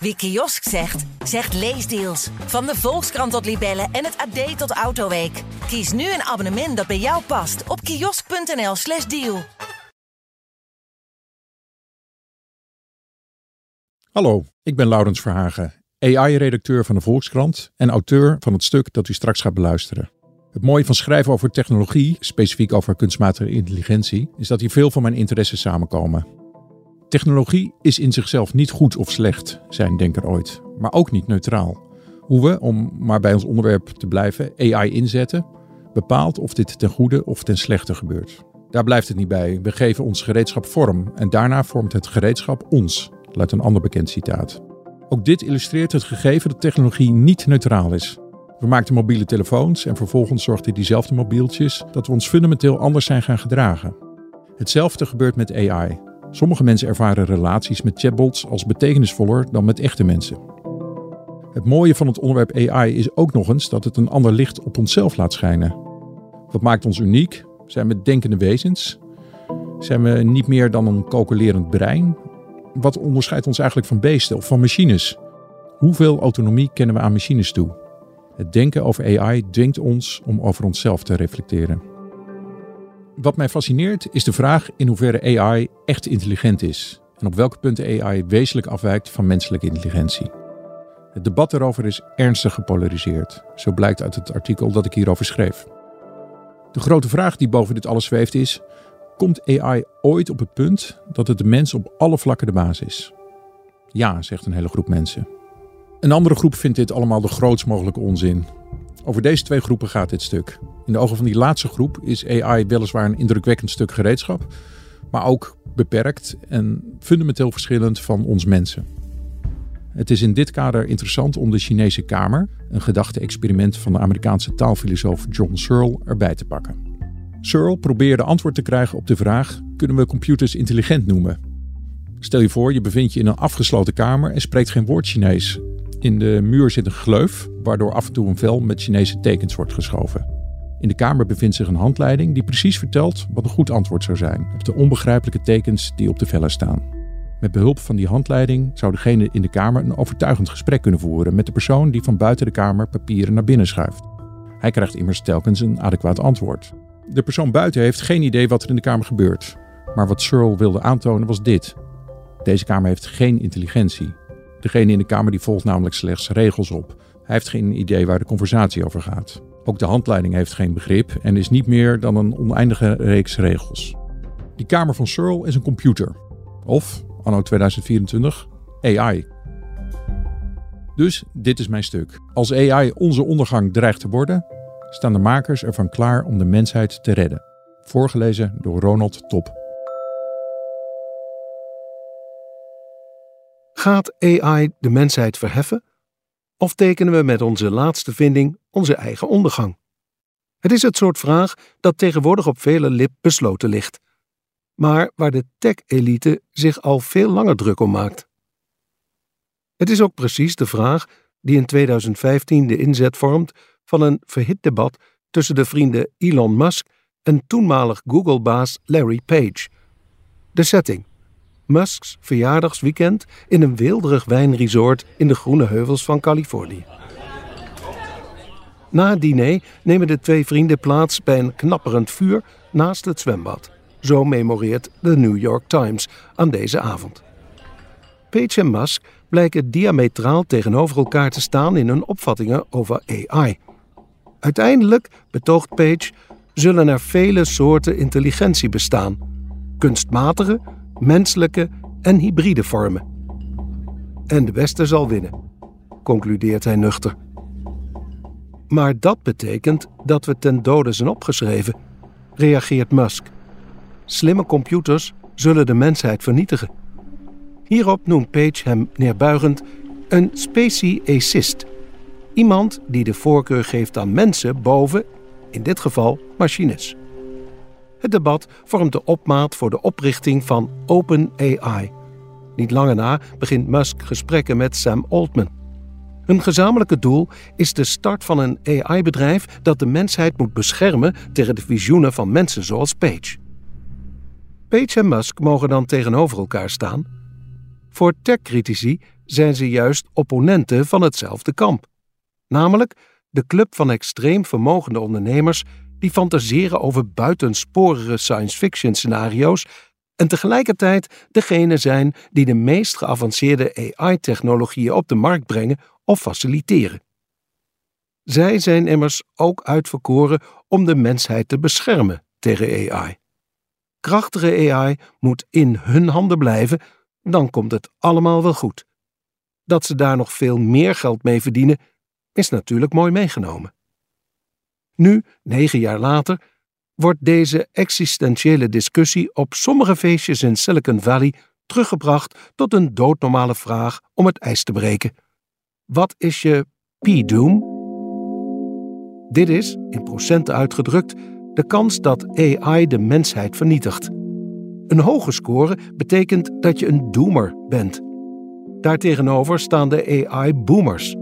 Wie kiosk zegt, zegt leesdeals. Van de Volkskrant tot Libellen en het AD tot Autoweek. Kies nu een abonnement dat bij jou past op kiosk.nl/slash deal. Hallo, ik ben Laurens Verhagen, AI-redacteur van de Volkskrant en auteur van het stuk dat u straks gaat beluisteren. Het mooie van schrijven over technologie, specifiek over kunstmatige intelligentie, is dat hier veel van mijn interesses samenkomen. Technologie is in zichzelf niet goed of slecht, zei een denker ooit, maar ook niet neutraal. Hoe we, om maar bij ons onderwerp te blijven, AI inzetten, bepaalt of dit ten goede of ten slechte gebeurt. Daar blijft het niet bij. We geven ons gereedschap vorm en daarna vormt het gereedschap ons, luidt een ander bekend citaat. Ook dit illustreert het gegeven dat technologie niet neutraal is. We maakten mobiele telefoons en vervolgens zorgden diezelfde mobieltjes dat we ons fundamenteel anders zijn gaan gedragen. Hetzelfde gebeurt met AI. Sommige mensen ervaren relaties met chatbots als betekenisvoller dan met echte mensen. Het mooie van het onderwerp AI is ook nog eens dat het een ander licht op onszelf laat schijnen. Wat maakt ons uniek? Zijn we denkende wezens? Zijn we niet meer dan een calculerend brein? Wat onderscheidt ons eigenlijk van beesten of van machines? Hoeveel autonomie kennen we aan machines toe? Het denken over AI dwingt ons om over onszelf te reflecteren. Wat mij fascineert is de vraag in hoeverre AI echt intelligent is en op welke punten AI wezenlijk afwijkt van menselijke intelligentie. Het debat daarover is ernstig gepolariseerd, zo blijkt uit het artikel dat ik hierover schreef. De grote vraag die boven dit alles zweeft is: komt AI ooit op het punt dat het de mens op alle vlakken de baas is? Ja, zegt een hele groep mensen. Een andere groep vindt dit allemaal de grootst mogelijke onzin. Over deze twee groepen gaat dit stuk. In de ogen van die laatste groep is AI weliswaar een indrukwekkend stuk gereedschap, maar ook beperkt en fundamenteel verschillend van ons mensen. Het is in dit kader interessant om de Chinese Kamer, een gedachte-experiment van de Amerikaanse taalfilosoof John Searle, erbij te pakken. Searle probeerde antwoord te krijgen op de vraag: kunnen we computers intelligent noemen? Stel je voor, je bevindt je in een afgesloten kamer en spreekt geen woord Chinees. In de muur zit een gleuf, waardoor af en toe een vel met Chinese tekens wordt geschoven. In de kamer bevindt zich een handleiding die precies vertelt wat een goed antwoord zou zijn op de onbegrijpelijke tekens die op de vellen staan. Met behulp van die handleiding zou degene in de kamer een overtuigend gesprek kunnen voeren met de persoon die van buiten de kamer papieren naar binnen schuift. Hij krijgt immers telkens een adequaat antwoord. De persoon buiten heeft geen idee wat er in de kamer gebeurt. Maar wat Searle wilde aantonen was dit. Deze kamer heeft geen intelligentie. Degene in de kamer die volgt namelijk slechts regels op. Hij heeft geen idee waar de conversatie over gaat. Ook de handleiding heeft geen begrip en is niet meer dan een oneindige reeks regels. Die kamer van Searle is een computer. Of, anno 2024, AI. Dus dit is mijn stuk. Als AI onze ondergang dreigt te worden, staan de makers ervan klaar om de mensheid te redden. Voorgelezen door Ronald Top. Gaat AI de mensheid verheffen? Of tekenen we met onze laatste vinding onze eigen ondergang? Het is het soort vraag dat tegenwoordig op vele lip besloten ligt, maar waar de tech-elite zich al veel langer druk om maakt. Het is ook precies de vraag die in 2015 de inzet vormt van een verhit debat tussen de vrienden Elon Musk en toenmalig Google-baas Larry Page. De setting. Musks verjaardagsweekend in een weelderig wijnresort in de groene heuvels van Californië. Na het diner nemen de twee vrienden plaats bij een knapperend vuur naast het zwembad. Zo memoreert de New York Times aan deze avond. Page en Musk blijken diametraal tegenover elkaar te staan in hun opvattingen over AI. Uiteindelijk, betoogt Page, zullen er vele soorten intelligentie bestaan: kunstmatige, menselijke en hybride vormen. En de beste zal winnen, concludeert hij nuchter. Maar dat betekent dat we ten dode zijn opgeschreven, reageert Musk. Slimme computers zullen de mensheid vernietigen. Hierop noemt Page hem neerbuigend een speciesist. Iemand die de voorkeur geeft aan mensen boven, in dit geval, machines. Het debat vormt de opmaat voor de oprichting van OpenAI. Niet lang na begint Musk gesprekken met Sam Altman. Hun gezamenlijke doel is de start van een AI-bedrijf dat de mensheid moet beschermen tegen de visioenen van mensen zoals Page. Page en Musk mogen dan tegenover elkaar staan. Voor tech-critici zijn ze juist opponenten van hetzelfde kamp. Namelijk de club van extreem vermogende ondernemers die fantaseren over buitensporige science fiction scenario's en tegelijkertijd degene zijn die de meest geavanceerde AI-technologieën op de markt brengen of faciliteren. Zij zijn immers ook uitverkoren om de mensheid te beschermen tegen AI. Krachtige AI moet in hun handen blijven, dan komt het allemaal wel goed. Dat ze daar nog veel meer geld mee verdienen, is natuurlijk mooi meegenomen. Nu, negen jaar later, wordt deze existentiële discussie op sommige feestjes in Silicon Valley teruggebracht tot een doodnormale vraag om het ijs te breken. Wat is je P-doom? Dit is, in procenten uitgedrukt, de kans dat AI de mensheid vernietigt. Een hoge score betekent dat je een doomer bent. Daartegenover staan de AI-boomers.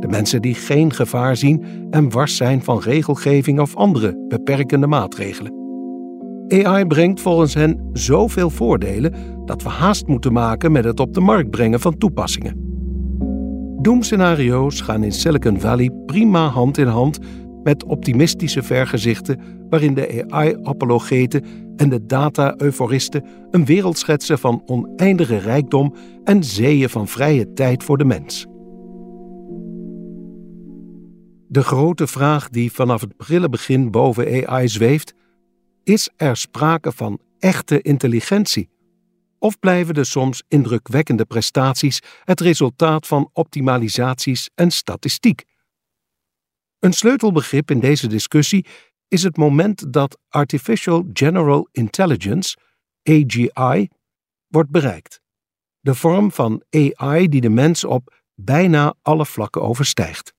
De mensen die geen gevaar zien en wars zijn van regelgeving of andere beperkende maatregelen. AI brengt volgens hen zoveel voordelen dat we haast moeten maken met het op de markt brengen van toepassingen. Doemscenario's gaan in Silicon Valley prima hand in hand met optimistische vergezichten waarin de AI-apologeten en de data-euforisten een wereld schetsen van oneindige rijkdom en zeeën van vrije tijd voor de mens. De grote vraag die vanaf het prille begin boven AI zweeft: is er sprake van echte intelligentie? Of blijven de soms indrukwekkende prestaties het resultaat van optimalisaties en statistiek? Een sleutelbegrip in deze discussie is het moment dat Artificial General Intelligence, AGI, wordt bereikt. De vorm van AI die de mens op bijna alle vlakken overstijgt.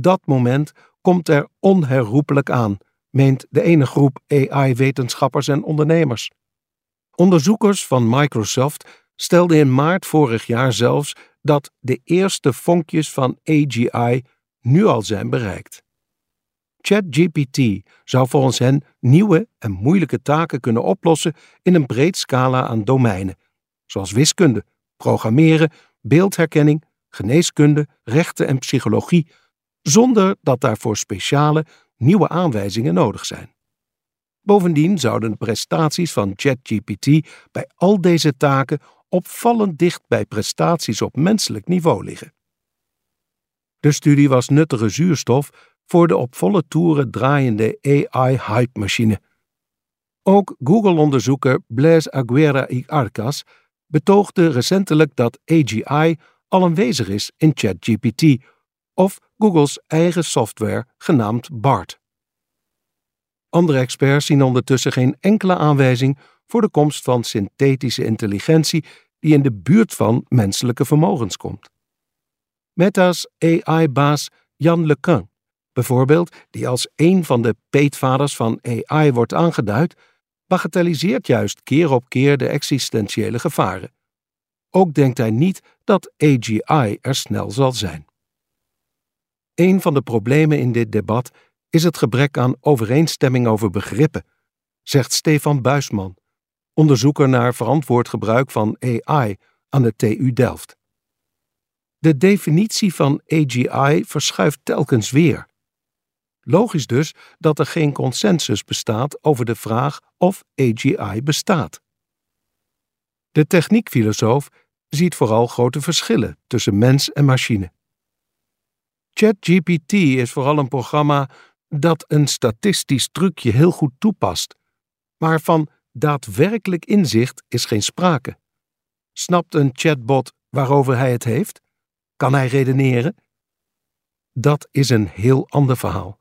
Dat moment komt er onherroepelijk aan, meent de ene groep AI-wetenschappers en ondernemers. Onderzoekers van Microsoft stelden in maart vorig jaar zelfs dat de eerste vonkjes van AGI nu al zijn bereikt. ChatGPT zou volgens hen nieuwe en moeilijke taken kunnen oplossen in een breed scala aan domeinen, zoals wiskunde, programmeren, beeldherkenning, geneeskunde, rechten en psychologie, zonder dat daarvoor speciale, nieuwe aanwijzingen nodig zijn. Bovendien zouden de prestaties van ChatGPT bij al deze taken opvallend dicht bij prestaties op menselijk niveau liggen. De studie was nuttige zuurstof voor de op volle toeren draaiende AI-hype-machine. Ook Google-onderzoeker Blaise Aguera y Arcas betoogde recentelijk dat AGI al aanwezig is in ChatGPT of Googles eigen software genaamd BART. Andere experts zien ondertussen geen enkele aanwijzing voor de komst van synthetische intelligentie die in de buurt van menselijke vermogens komt. Meta's AI-baas Jan LeCun, bijvoorbeeld, die als een van de peetvaders van AI wordt aangeduid, bagatelliseert juist keer op keer de existentiële gevaren. Ook denkt hij niet dat AGI er snel zal zijn. Een van de problemen in dit debat is het gebrek aan overeenstemming over begrippen, zegt Stefan Buisman, onderzoeker naar verantwoord gebruik van AI aan de TU Delft. De definitie van AGI verschuift telkens weer. Logisch dus dat er geen consensus bestaat over de vraag of AGI bestaat. De techniekfilosoof ziet vooral grote verschillen tussen mens en machine. ChatGPT is vooral een programma dat een statistisch trucje heel goed toepast, maar van daadwerkelijk inzicht is geen sprake. Snapt een chatbot waarover hij het heeft? Kan hij redeneren? Dat is een heel ander verhaal.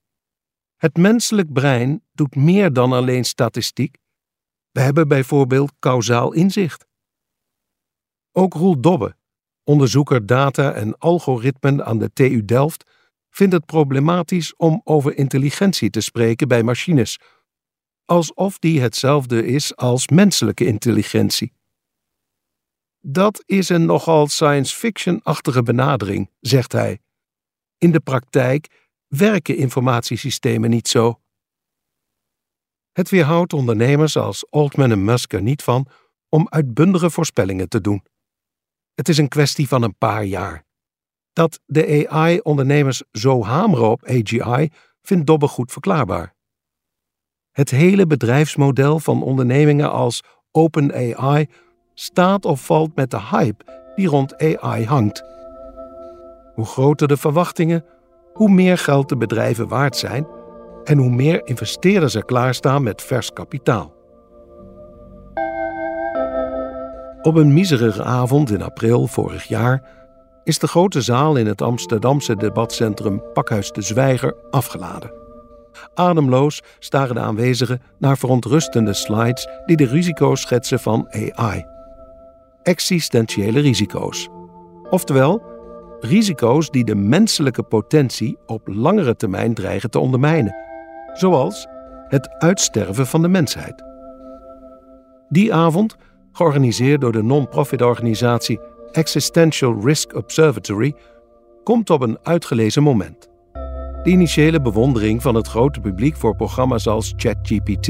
Het menselijk brein doet meer dan alleen statistiek. We hebben bijvoorbeeld kausaal inzicht. Ook Roel Dobbe, onderzoeker data en algoritmen aan de TU Delft, vindt het problematisch om over intelligentie te spreken bij machines, alsof die hetzelfde is als menselijke intelligentie. Dat is een nogal science fiction-achtige benadering, zegt hij. In de praktijk werken informatiesystemen niet zo. Het weerhoudt ondernemers als Altman en Musk er niet van om uitbundige voorspellingen te doen. Het is een kwestie van een paar jaar. Dat de AI-ondernemers zo hameren op AGI vindt Dobbe goed verklaarbaar. Het hele bedrijfsmodel van ondernemingen als OpenAI staat of valt met de hype die rond AI hangt. Hoe groter de verwachtingen, hoe meer geld de bedrijven waard zijn en hoe meer investeerders er klaarstaan met vers kapitaal. Op een miserige avond in april vorig jaar is de grote zaal in het Amsterdamse debatcentrum Pakhuis de Zwijger afgeladen. Ademloos staren de aanwezigen naar verontrustende slides die de risico's schetsen van AI. Existentiële risico's. Oftewel, risico's die de menselijke potentie op langere termijn dreigen te ondermijnen, zoals het uitsterven van de mensheid. Die avond, georganiseerd door de non-profit organisatie Existential Risk Observatory, komt op een uitgelezen moment. De initiële bewondering van het grote publiek voor programma's als ChatGPT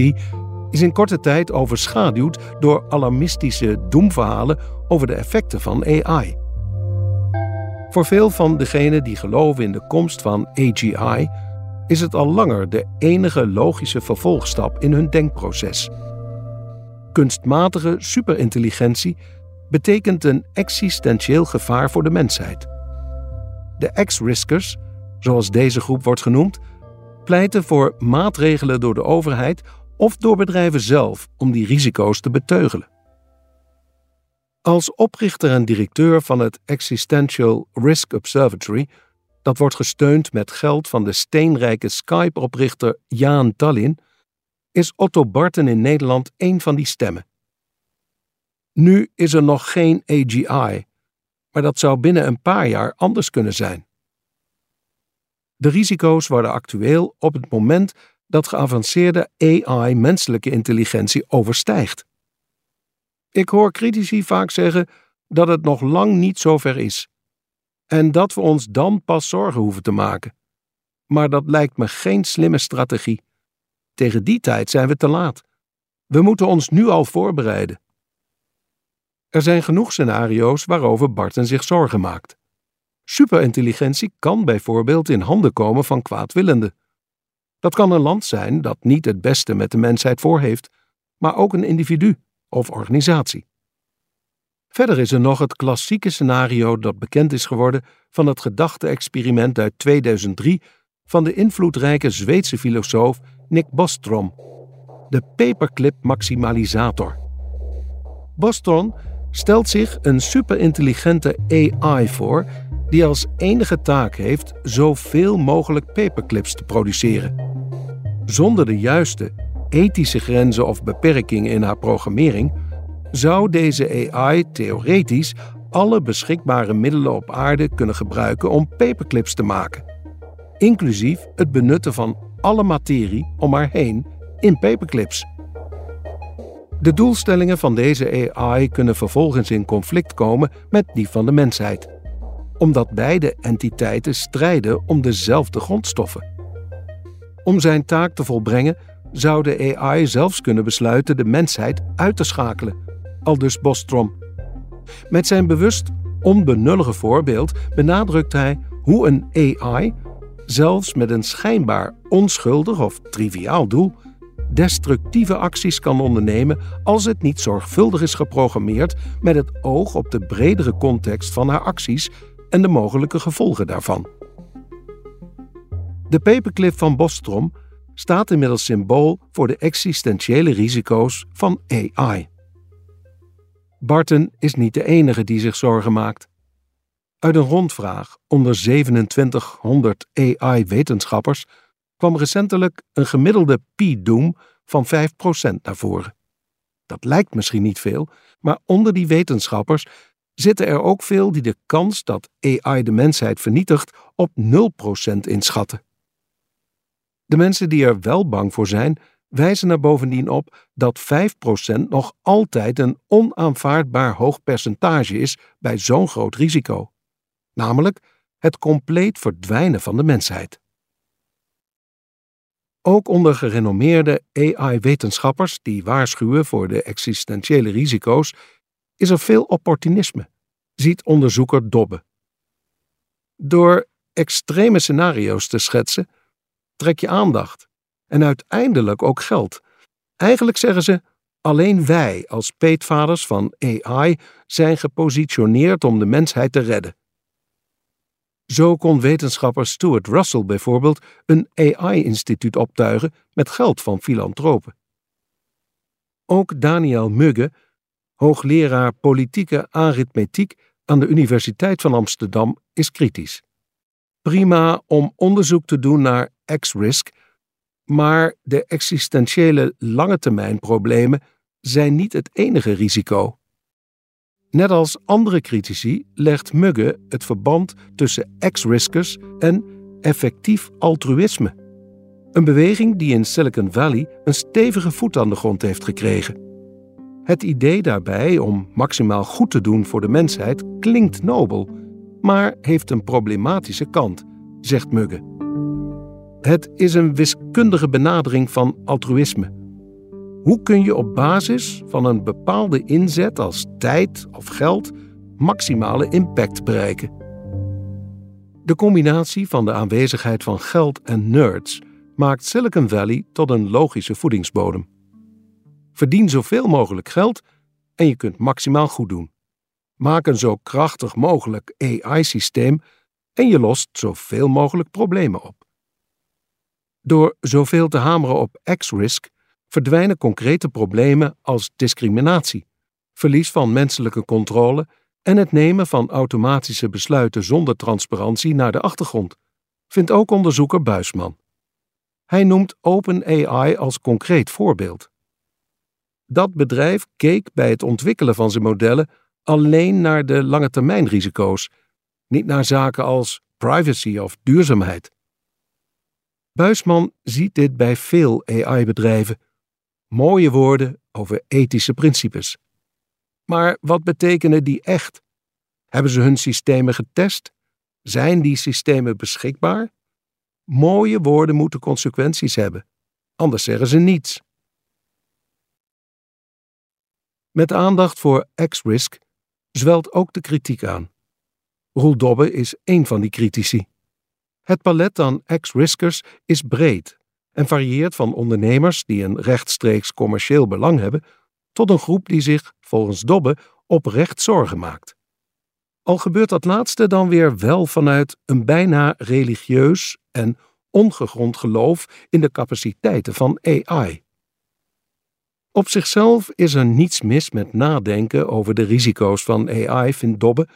is in korte tijd overschaduwd door alarmistische doemverhalen over de effecten van AI. Voor veel van degenen die geloven in de komst van AGI is het al langer de enige logische vervolgstap in hun denkproces. Kunstmatige superintelligentie betekent een existentieel gevaar voor de mensheid. De X-riskers, zoals deze groep wordt genoemd, pleiten voor maatregelen door de overheid of door bedrijven zelf om die risico's te beteugelen. Als oprichter en directeur van het Existential Risk Observatory, dat wordt gesteund met geld van de steenrijke Skype-oprichter Jaan Tallinn, is Otto Barton in Nederland een van die stemmen. Nu is er nog geen AGI, maar dat zou binnen een paar jaar anders kunnen zijn. De risico's worden actueel op het moment dat geavanceerde AI menselijke intelligentie overstijgt. Ik hoor critici vaak zeggen dat het nog lang niet zover is en dat we ons dan pas zorgen hoeven te maken. Maar dat lijkt me geen slimme strategie. Tegen die tijd zijn we te laat. We moeten ons nu al voorbereiden. Er zijn genoeg scenario's waarover Barton zich zorgen maakt. Superintelligentie kan bijvoorbeeld in handen komen van kwaadwillenden. Dat kan een land zijn dat niet het beste met de mensheid voor heeft, maar ook een individu of organisatie. Verder is er nog het klassieke scenario dat bekend is geworden van het gedachte-experiment uit 2003 van de invloedrijke Zweedse filosoof Nick Bostrom, de paperclip maximalisator. Bostrom stelt zich een superintelligente AI voor die als enige taak heeft zoveel mogelijk paperclips te produceren. Zonder de juiste ethische grenzen of beperkingen in haar programmering zou deze AI theoretisch alle beschikbare middelen op aarde kunnen gebruiken om paperclips te maken, inclusief het benutten van alle materie om haar heen in paperclips. De doelstellingen van deze AI kunnen vervolgens in conflict komen met die van de mensheid, omdat beide entiteiten strijden om dezelfde grondstoffen. Om zijn taak te volbrengen zou de AI zelfs kunnen besluiten de mensheid uit te schakelen, aldus Bostrom. Met zijn bewust onbenullige voorbeeld benadrukt hij hoe een AI, zelfs met een schijnbaar onschuldig of triviaal doel, destructieve acties kan ondernemen als het niet zorgvuldig is geprogrammeerd met het oog op de bredere context van haar acties en de mogelijke gevolgen daarvan. De paperclip van Bostrom staat inmiddels symbool voor de existentiële risico's van AI. Barton is niet de enige die zich zorgen maakt. Uit een rondvraag onder 2700 AI-wetenschappers kwam recentelijk een gemiddelde P-doom van 5% naar voren. Dat lijkt misschien niet veel, maar onder die wetenschappers zitten er ook veel die de kans dat AI de mensheid vernietigt op 0% inschatten. De mensen die er wel bang voor zijn, wijzen er bovendien op dat 5% nog altijd een onaanvaardbaar hoog percentage is bij zo'n groot risico, namelijk het compleet verdwijnen van de mensheid. Ook onder gerenommeerde AI-wetenschappers die waarschuwen voor de existentiële risico's is er veel opportunisme. ziet onderzoeker Dobbe. Door extreme scenario's te schetsen, trek je aandacht en uiteindelijk ook geld. Eigenlijk zeggen ze: alleen wij als peetvaders van AI zijn gepositioneerd om de mensheid te redden. Zo kon wetenschapper Stuart Russell bijvoorbeeld een AI-instituut optuigen met geld van filantropen. Ook Daniel Mugge, hoogleraar politieke arithmetiek aan de Universiteit van Amsterdam, is kritisch. Prima om onderzoek te doen naar X-risk, maar de existentiële lange termijn problemen zijn niet het enige risico. Net als andere critici legt Mugge het verband tussen ex-riskers en effectief altruïsme. Een beweging die in Silicon Valley een stevige voet aan de grond heeft gekregen. Het idee daarbij om maximaal goed te doen voor de mensheid klinkt nobel, maar heeft een problematische kant, zegt Mugge. Het is een wiskundige benadering van altruïsme. Hoe kun je op basis van een bepaalde inzet als tijd of geld maximale impact bereiken? De combinatie van de aanwezigheid van geld en nerds maakt Silicon Valley tot een logische voedingsbodem. Verdien zoveel mogelijk geld en je kunt maximaal goed doen. Maak een zo krachtig mogelijk AI-systeem en je lost zoveel mogelijk problemen op. Door zoveel te hameren op X-risk verdwijnen concrete problemen als discriminatie, verlies van menselijke controle en het nemen van automatische besluiten zonder transparantie naar de achtergrond, vindt ook onderzoeker Buisman. Hij noemt OpenAI als concreet voorbeeld. Dat bedrijf keek bij het ontwikkelen van zijn modellen alleen naar de lange termijn risico's, niet naar zaken als privacy of duurzaamheid. Buisman ziet dit bij veel AI-bedrijven Mooie woorden over ethische principes. Maar wat betekenen die echt? Hebben ze hun systemen getest? Zijn die systemen beschikbaar? Mooie woorden moeten consequenties hebben, anders zeggen ze niets. Met aandacht voor X-Risk zwelt ook de kritiek aan. Roel Dobbe is één van die critici. Het palet aan X-Riskers is breed en varieert van ondernemers die een rechtstreeks commercieel belang hebben, tot een groep die zich, volgens Dobbe, oprecht zorgen maakt. Al gebeurt dat laatste dan weer wel vanuit een bijna religieus en ongegrond geloof in de capaciteiten van AI. Op zichzelf is er niets mis met nadenken over de risico's van AI, vindt Dobbe,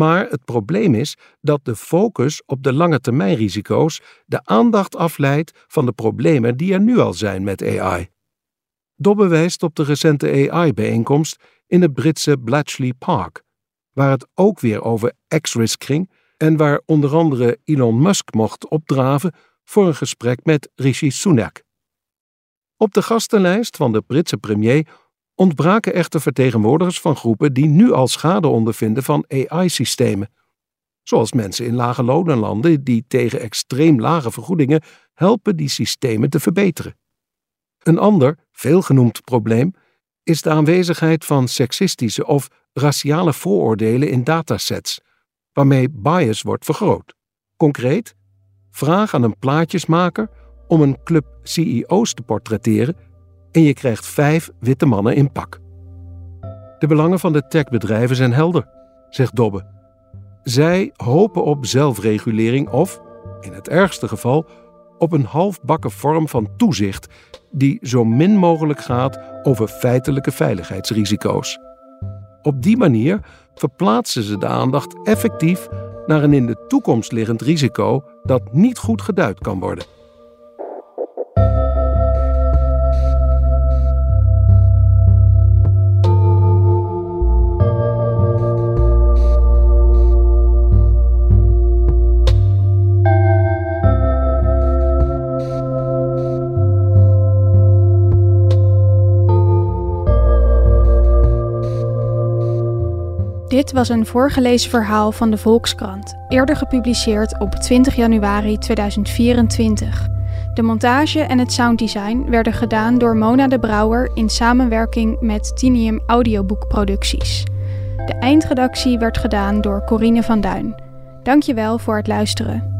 maar het probleem is dat de focus op de lange termijn risico's de aandacht afleidt van de problemen die er nu al zijn met AI. Dobbe wijst op de recente AI-bijeenkomst in het Britse Bletchley Park, waar het ook weer over X-risk ging en waar onder andere Elon Musk mocht opdraven voor een gesprek met Rishi Sunak. Op de gastenlijst van de Britse premier ontbraken echter vertegenwoordigers van groepen die nu al schade ondervinden van AI-systemen. Zoals mensen in lage lonenlanden die tegen extreem lage vergoedingen helpen die systemen te verbeteren. Een ander, veelgenoemd probleem is de aanwezigheid van seksistische of raciale vooroordelen in datasets, waarmee bias wordt vergroot. Concreet, vraag aan een plaatjesmaker om een club CEO's te portretteren en je krijgt vijf witte mannen in pak. De belangen van de techbedrijven zijn helder, zegt Dobbe. Zij hopen op zelfregulering of, in het ergste geval, op een halfbakken vorm van toezicht die zo min mogelijk gaat over feitelijke veiligheidsrisico's. Op die manier verplaatsen ze de aandacht effectief naar een in de toekomst liggend risico dat niet goed geduid kan worden. Dit was een voorgelezen verhaal van de Volkskrant, eerder gepubliceerd op 20 januari 2024. De montage en het sounddesign werden gedaan door Mona de Brouwer in samenwerking met Tinium Audioboekproducties. De eindredactie werd gedaan door Corine van Duin. Dankjewel voor het luisteren.